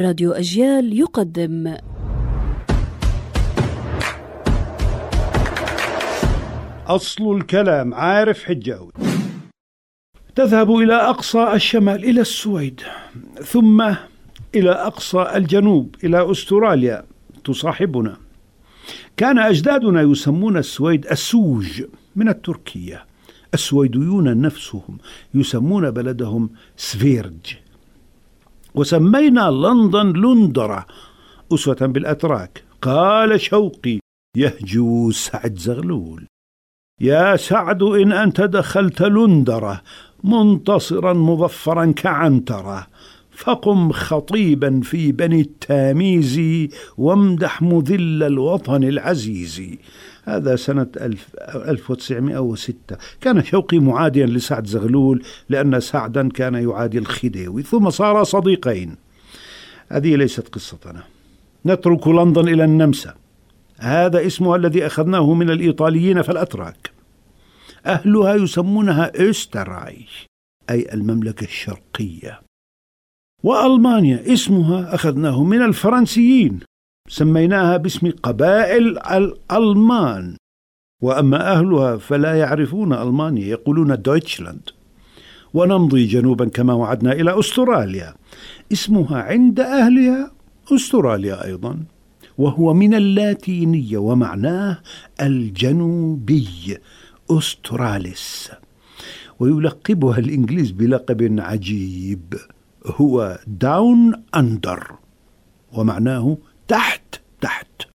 راديو أجيال يقدم. أصل الكلام عارف حجاوي تذهب إلى أقصى الشمال إلى السويد ثم إلى أقصى الجنوب إلى أستراليا. تصاحبنا. كان أجدادنا يسمون السويد السوج من التركية. السويديون نفسهم يسمون بلدهم سفيرج. وسمينا لندن لندرة أسوة بالأتراك. قال شوقي يهجو سعد زغلول. يا سعد إن أنت دخلت لندرة منتصرا مظفرا كعنترة. فقم خطيبا في بني التاميز وامدح مذل الوطن العزيز. هذا سنة 1906 كان شوقي معاديا لسعد زغلول لأن سعدا كان يعادي الخديوي. ثم صارا صديقين. هذه ليست قصتنا. نترك لندن إلى النمسا. هذا اسمها الذي أخذناه من الإيطاليين فالأتراك. أهلها يسمونها أسترايش أي المملكة الشرقية. وألمانيا اسمها أخذناه من الفرنسيين سميناها باسم قبائل الألمان. وأما أهلها فلا يعرفون ألمانيا يقولون Deutschland. ونمضي جنوبا كما وعدنا إلى أستراليا. اسمها عند أهلها أستراليا أيضا وهو من اللاتينية ومعناه الجنوبي australis. ويلقبها الإنجليز بلقب عجيب. هو down under ومعناه تحت تحت.